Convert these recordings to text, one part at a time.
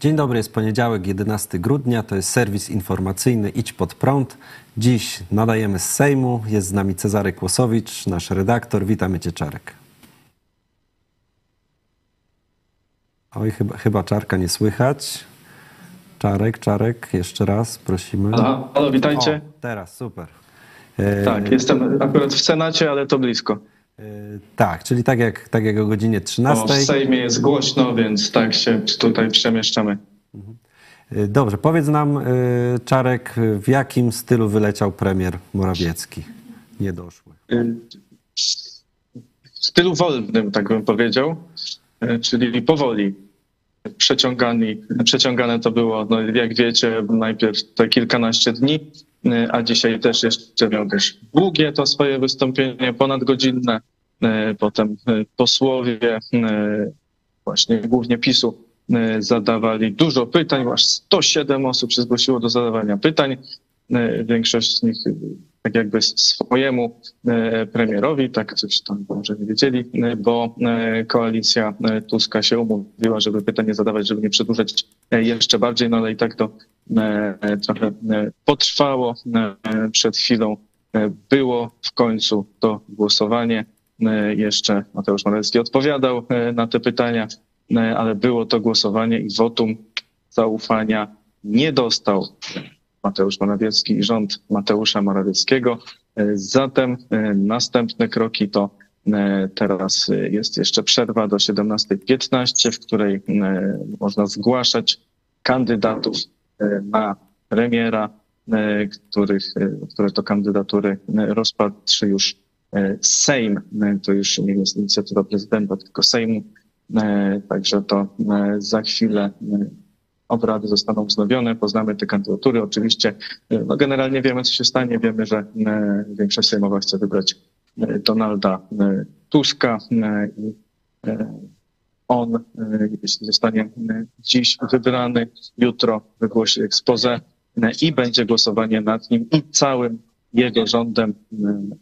Dzień dobry, jest poniedziałek, 11 grudnia, to jest serwis informacyjny Idź Pod Prąd. Dziś nadajemy z Sejmu, jest z nami Cezary Kłosowicz, nasz redaktor. Witamy Cię, Czarek. Oj, chyba, chyba Czarka nie słychać. Czarek, Czarek, jeszcze raz prosimy. Halo, halo witajcie. O, teraz, super. E, Tak, jestem akurat w Senacie, ale to blisko. E, tak, czyli tak jak, tak jak o godzinie O, w 13. Sejmie jest głośno, więc tak się tutaj przemieszczamy. E, Dobrze, powiedz nam, e, Czarek, w jakim stylu wyleciał premier Morawiecki? Niedoszły. W stylu wolnym, tak bym powiedział, czyli powoli. Przeciągani, przeciągane to było, no jak wiecie, najpierw te kilkanaście dni, a dzisiaj też jeszcze miał też długie to swoje wystąpienie, ponadgodzinne. Y, Potem y, posłowie, y, właśnie głównie PiSu, zadawali dużo pytań, aż 107 osób się zgłosiło do zadawania pytań. Większość z nich tak jakby swojemu e, premierowi, tak coś tam może nie wiedzieli, e, bo e, koalicja e, Tuska się umówiła, żeby pytanie zadawać, żeby nie przedłużać e, jeszcze bardziej, no ale i tak to e, trochę e, potrwało. E, Przed chwilą e, było w końcu to głosowanie. E, Jeszcze Mateusz Morawiecki odpowiadał e, na te pytania, e, ale było to głosowanie i wotum zaufania nie dostał Mateusz Morawiecki i rząd Mateusza Morawieckiego. Zatem następne kroki to teraz jest jeszcze przerwa do 17.15, w której można zgłaszać kandydatów na premiera, których, które to kandydatury rozpatrzy już Sejm. E, To już nie jest inicjatywa prezydenta, tylko Sejmu. E, Także to e, za chwilę e, obrady zostaną wznowione, poznamy te kandydatury. Oczywiście e, no generalnie wiemy, co się stanie. Wiemy, że e, większość sejmowa chce wybrać e, Donalda e, Tuska e, i e, on, e, jeśli zostanie e, dziś wybrany, jutro wygłosi ekspozę e, i będzie głosowanie nad nim i całym jego rządem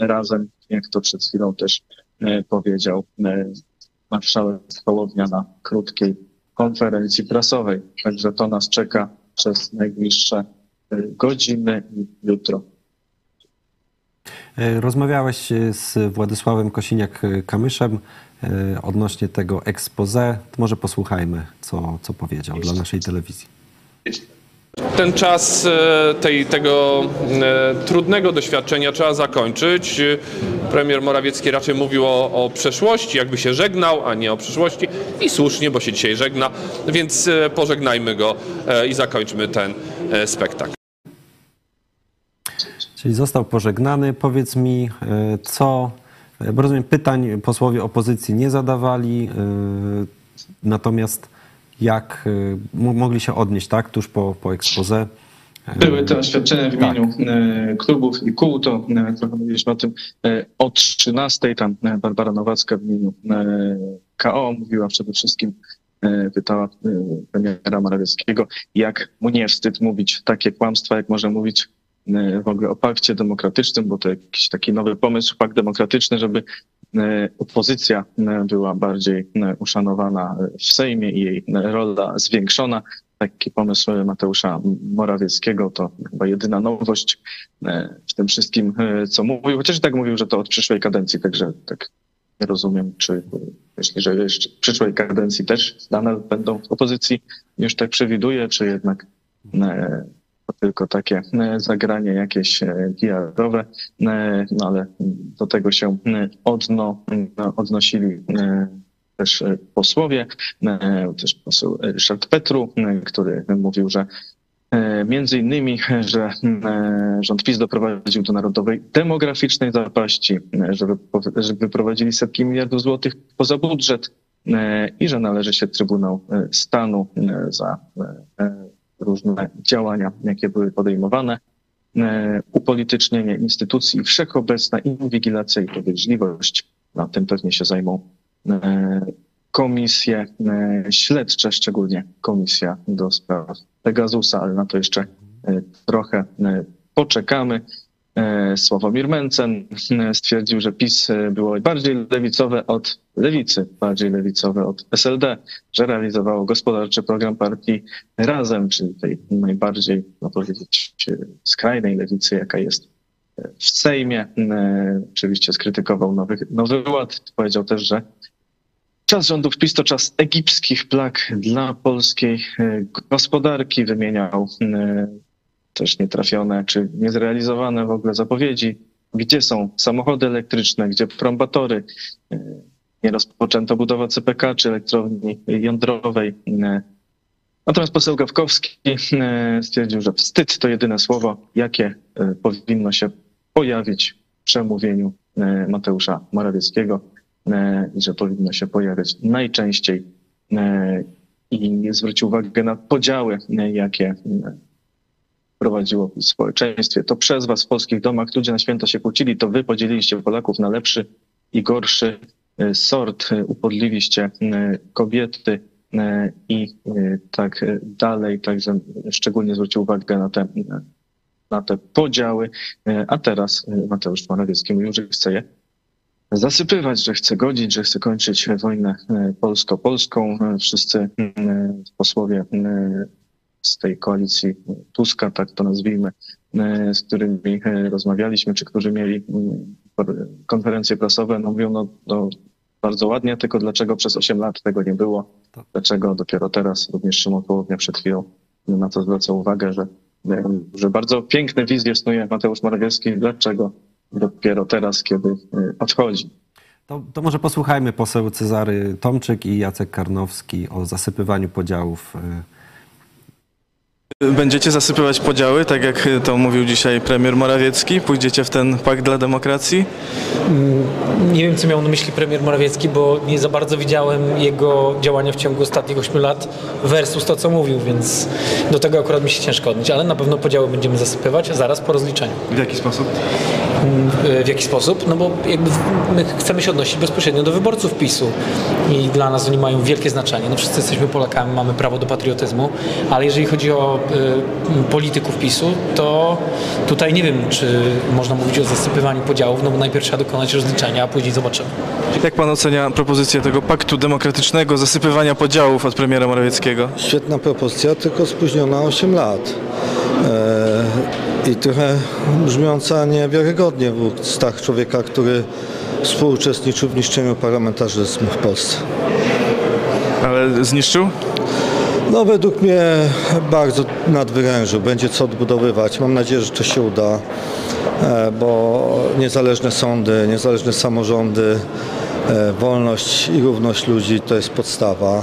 e, razem, jak to przed chwilą też e, powiedział e, marszałek Hołownia na krótkiej konferencji prasowej. Także to nas czeka przez najbliższe y, godziny i jutro. E, Rozmawiałeś e, z Władysławem Kosiniak-Kamyszem e, odnośnie tego expose. Może posłuchajmy, co, co powiedział dla naszej telewizji. Ten czas e, tej, tego e, trudnego doświadczenia trzeba zakończyć. Premier Morawiecki raczej mówił o, o przeszłości, jakby się żegnał, a nie o przyszłości. I słusznie, bo się dzisiaj żegna, więc e, pożegnajmy go i zakończmy ten spektakl. Czyli został pożegnany. Powiedz mi, co, bo rozumiem, pytań posłowie opozycji nie zadawali, natomiast jak mo- mogli się odnieść, tak, tuż po, po expose? E, Były te oświadczenia w imieniu e, klubów i kół, to e, trochę mówiliśmy o tym e, o 13. Tam Barbara Nowacka w imieniu KO mówiła przede wszystkim, pytała premiera Morawieckiego, jak mu nie wstyd mówić takie kłamstwa, jak może mówić w ogóle o pakcie demokratycznym, bo to jakiś taki nowy pomysł, pakt demokratyczny, żeby opozycja e, była bardziej e, uszanowana w Sejmie i jej e, rola zwiększona. Taki pomysł Mateusza Morawieckiego to chyba jedyna nowość e, w tym wszystkim, e, co mówił. Chociaż tak mówił, że to od przyszłej kadencji, także tak nie rozumiem, czy myśli, że jeszcze w przyszłej kadencji też nadal będą w opozycji, już tak przewiduje, czy jednak e, tylko takie e, zagranie jakieś e, PR-owe, e, no ale do tego się e, odno, no, odnosili e, też e, posłowie, e, też poseł Ryszard Petru, e, który mówił, że e, między innymi, że e, rząd PiS doprowadził do narodowej demograficznej zapaści, e, że wyprowadzili setki miliardów złotych poza budżet e, i że należy się Trybunał e, Stanu e, za e, e, różne działania, jakie były podejmowane. E, Upolitycznienie instytucji wszechobecna inwigilacja i podejrzliwość. Na tym pewnie się zajmą e, komisje e, śledcze, szczególnie komisja do spraw Pegasusa, ale na to jeszcze trochę poczekamy. E, Sławomir Mencen e, stwierdził, że PiS e, było bardziej lewicowe od lewicy, bardziej lewicowe od SLD, że realizowało gospodarczy program partii Razem, czyli tej najbardziej, no powiedzieć, skrajnej lewicy, jaka jest w Sejmie. Oczywiście skrytykował nowy, nowy ład. Powiedział też, że czas rządów PiS to czas egipskich plag dla polskiej gospodarki. Wymieniał też nietrafione czy niezrealizowane w ogóle zapowiedzi, gdzie są samochody elektryczne, gdzie prombatory, e, nie rozpoczęto budowa CPK czy elektrowni jądrowej. E, Natomiast poseł Gawkowski e, stwierdził, że wstyd to jedyne słowo, jakie powinno się pojawić w przemówieniu Mateusza Morawieckiego i że powinno się pojawiać najczęściej i zwrócił uwagę na podziały, jakie prowadziło w społeczeństwie. To przez was w polskich domach ludzie na święto się kłócili, to wy podzieliliście Polaków na lepszy i gorszy e, sort, e, upodliwiliście e, kobiety i tak dalej. Także szczególnie zwrócił uwagę na te, na te podziały. A teraz Mateusz Morawiecki mówił, że chce je zasypywać, że chce godzić, że chce kończyć wojnę polsko-polską. Wszyscy posłowie z tej koalicji Tuska, tak to nazwijmy, e, z którymi e, rozmawialiśmy, czy którzy mieli mm, konferencje prasowe, no mówią, no, no bardzo ładnie, tylko dlaczego przez 8 lat tego nie było? Tak. Dlaczego dopiero teraz, również Szymon Hołownia przed chwilą na to zwraca uwagę, że, e, że bardzo piękne wizje snuje Mateusz Morawiecki, dlaczego dopiero teraz, kiedy odchodzi. To, to może posłuchajmy poseł Cezary Tomczyk i Jacek Karnowski o zasypywaniu podziałów. Będziecie zasypywać podziały, tak jak to mówił dzisiaj premier Morawiecki? Pójdziecie w ten pakt dla demokracji? Nie wiem, co miał na myśli premier Morawiecki, bo nie za bardzo widziałem jego działania w ciągu ostatnich 8 lat versus to, co mówił, więc do tego akurat mi się ciężko odnieść, ale na pewno podziały będziemy zasypywać zaraz po rozliczeniu. W jaki sposób? W jaki sposób? No bo jakby my chcemy się odnosić bezpośrednio do wyborców PiSu i dla nas oni mają wielkie znaczenie. No wszyscy jesteśmy Polakami, mamy prawo do patriotyzmu, ale jeżeli chodzi o polityków PiSu, to tutaj nie wiem, czy można mówić o zasypywaniu podziałów, no bo najpierw trzeba dokonać rozliczenia, a później zobaczymy. Jak pan ocenia propozycję tego paktu demokratycznego, zasypywania podziałów od premiera Morawieckiego? Świetna propozycja, tylko spóźniona 8 lat. E, I trochę brzmiąca niewiarygodnie w ustach człowieka, który współuczestniczył w niszczeniu parlamentaryzmu w Polsce. Ale zniszczył? No według mnie bardzo nadwyrężył, będzie co odbudowywać. Mam nadzieję, że to się uda, e, bo niezależne sądy, niezależne samorządy, e, wolność i równość ludzi to jest podstawa.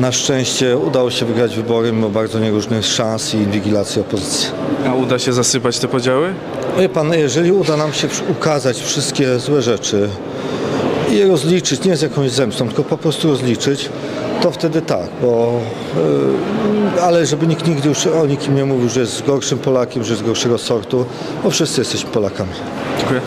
Na szczęście udało się wygrać wybory mimo bardzo nieróżnych szans i inwigilacji opozycji. A uda się zasypać te podziały? Wie pan, jeżeli uda nam się ukazać wszystkie złe rzeczy i je rozliczyć, nie z jakąś zemstą, tylko po prostu rozliczyć, to wtedy tak, bo yy, ale żeby nikt nigdy już o nikim nie mówił, że jest gorszym Polakiem, że jest gorszego sortu, bo wszyscy jesteśmy Polakami. Dziękuję.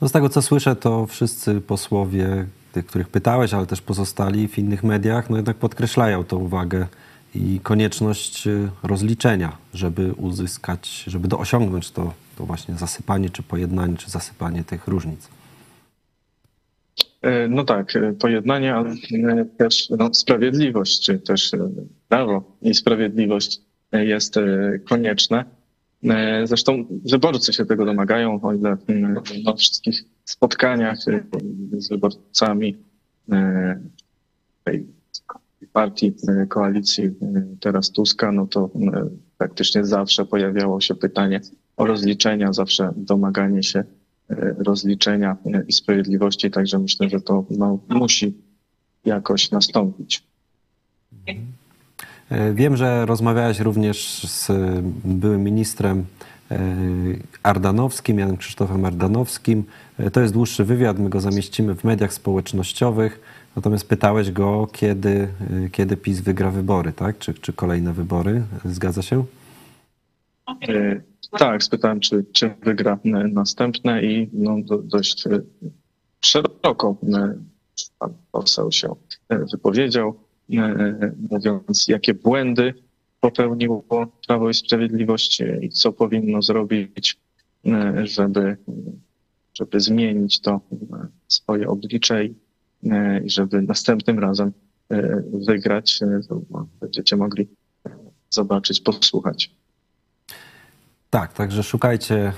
No z tego co słyszę, to wszyscy posłowie, tych, których pytałeś, ale też pozostali w innych mediach, no jednak podkreślają tą uwagę i konieczność y, rozliczenia, żeby uzyskać, żeby do osiągnąć to, to właśnie zasypanie, czy pojednanie, czy zasypanie tych różnic. E, No tak, e, pojednanie, ale e, też no, sprawiedliwość, czy też prawo i sprawiedliwość jest konieczne. Zresztą wyborcy się tego domagają, o ile mm, na wszystkich spotkaniach z wyborcami partii, e, koalicji e, teraz Tuska, no to e, praktycznie zawsze pojawiało się pytanie o rozliczenia, zawsze domaganie się rozliczenia i sprawiedliwości, także myślę, że to no, musi jakoś nastąpić. Wiem, że rozmawiałeś również z byłym ministrem Ardanowskim, Janem Krzysztofem Ardanowskim. To jest dłuższy wywiad, my go zamieścimy w mediach społecznościowych. Natomiast pytałeś go, kiedy, e, kiedy PiS wygra wybory, tak? Czy, czy kolejne wybory? Zgadza się? E, Tak, spytałem, czy, czy wygra e, następne i no, do, dość e, szeroko e, pan poseł się wypowiedział, mówiąc, jakie błędy popełniło Prawo i Sprawiedliwość i co powinno zrobić, żeby, żeby zmienić to swoje oblicze i żeby następnym razem e, wygrać. E, to Będziecie mogli zobaczyć, posłuchać. Tak, także szukajcie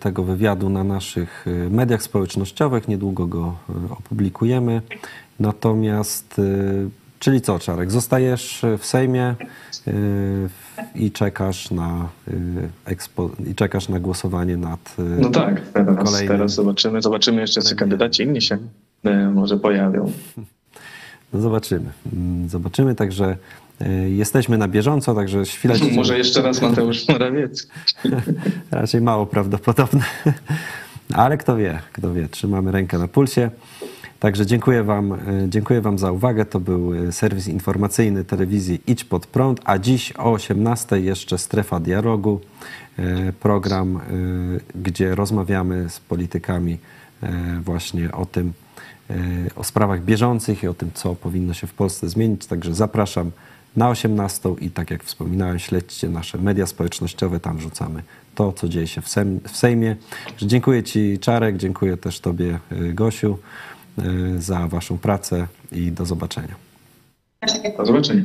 tego wywiadu na naszych mediach społecznościowych. Niedługo go opublikujemy. Natomiast, czyli co, Czarek, zostajesz w Sejmie i czekasz na expo, i czekasz na głosowanie nad. No tak, teraz, Kolejnym. teraz zobaczymy, zobaczymy jeszcze, czy kandydaci inni się e, może pojawią. No zobaczymy. Mm, Zobaczymy, także y, jesteśmy na bieżąco, także śledźcie. Może jeszcze raz Mateusz Morawiecki. Raczej mało prawdopodobne, ale kto wie, kto wie. Trzymamy rękę na pulsie. Także dziękuję wam, e, dziękuję wam za uwagę. To był e, serwis informacyjny telewizji Idź Pod Prąd, a dziś o 18 jeszcze Strefa Dialogu, e, program, e, gdzie rozmawiamy z politykami e, właśnie o tym, e, o sprawach bieżących i o tym, co powinno się w Polsce zmienić. Także zapraszam na 18 i tak jak wspominałem, śledźcie nasze media społecznościowe, tam wrzucamy to, co dzieje się w, Sejm, w Sejmie. Dziękuję Ci Czarek, dziękuję też Tobie y, Gosiu za Waszą pracę i do zobaczenia. Do zobaczenia.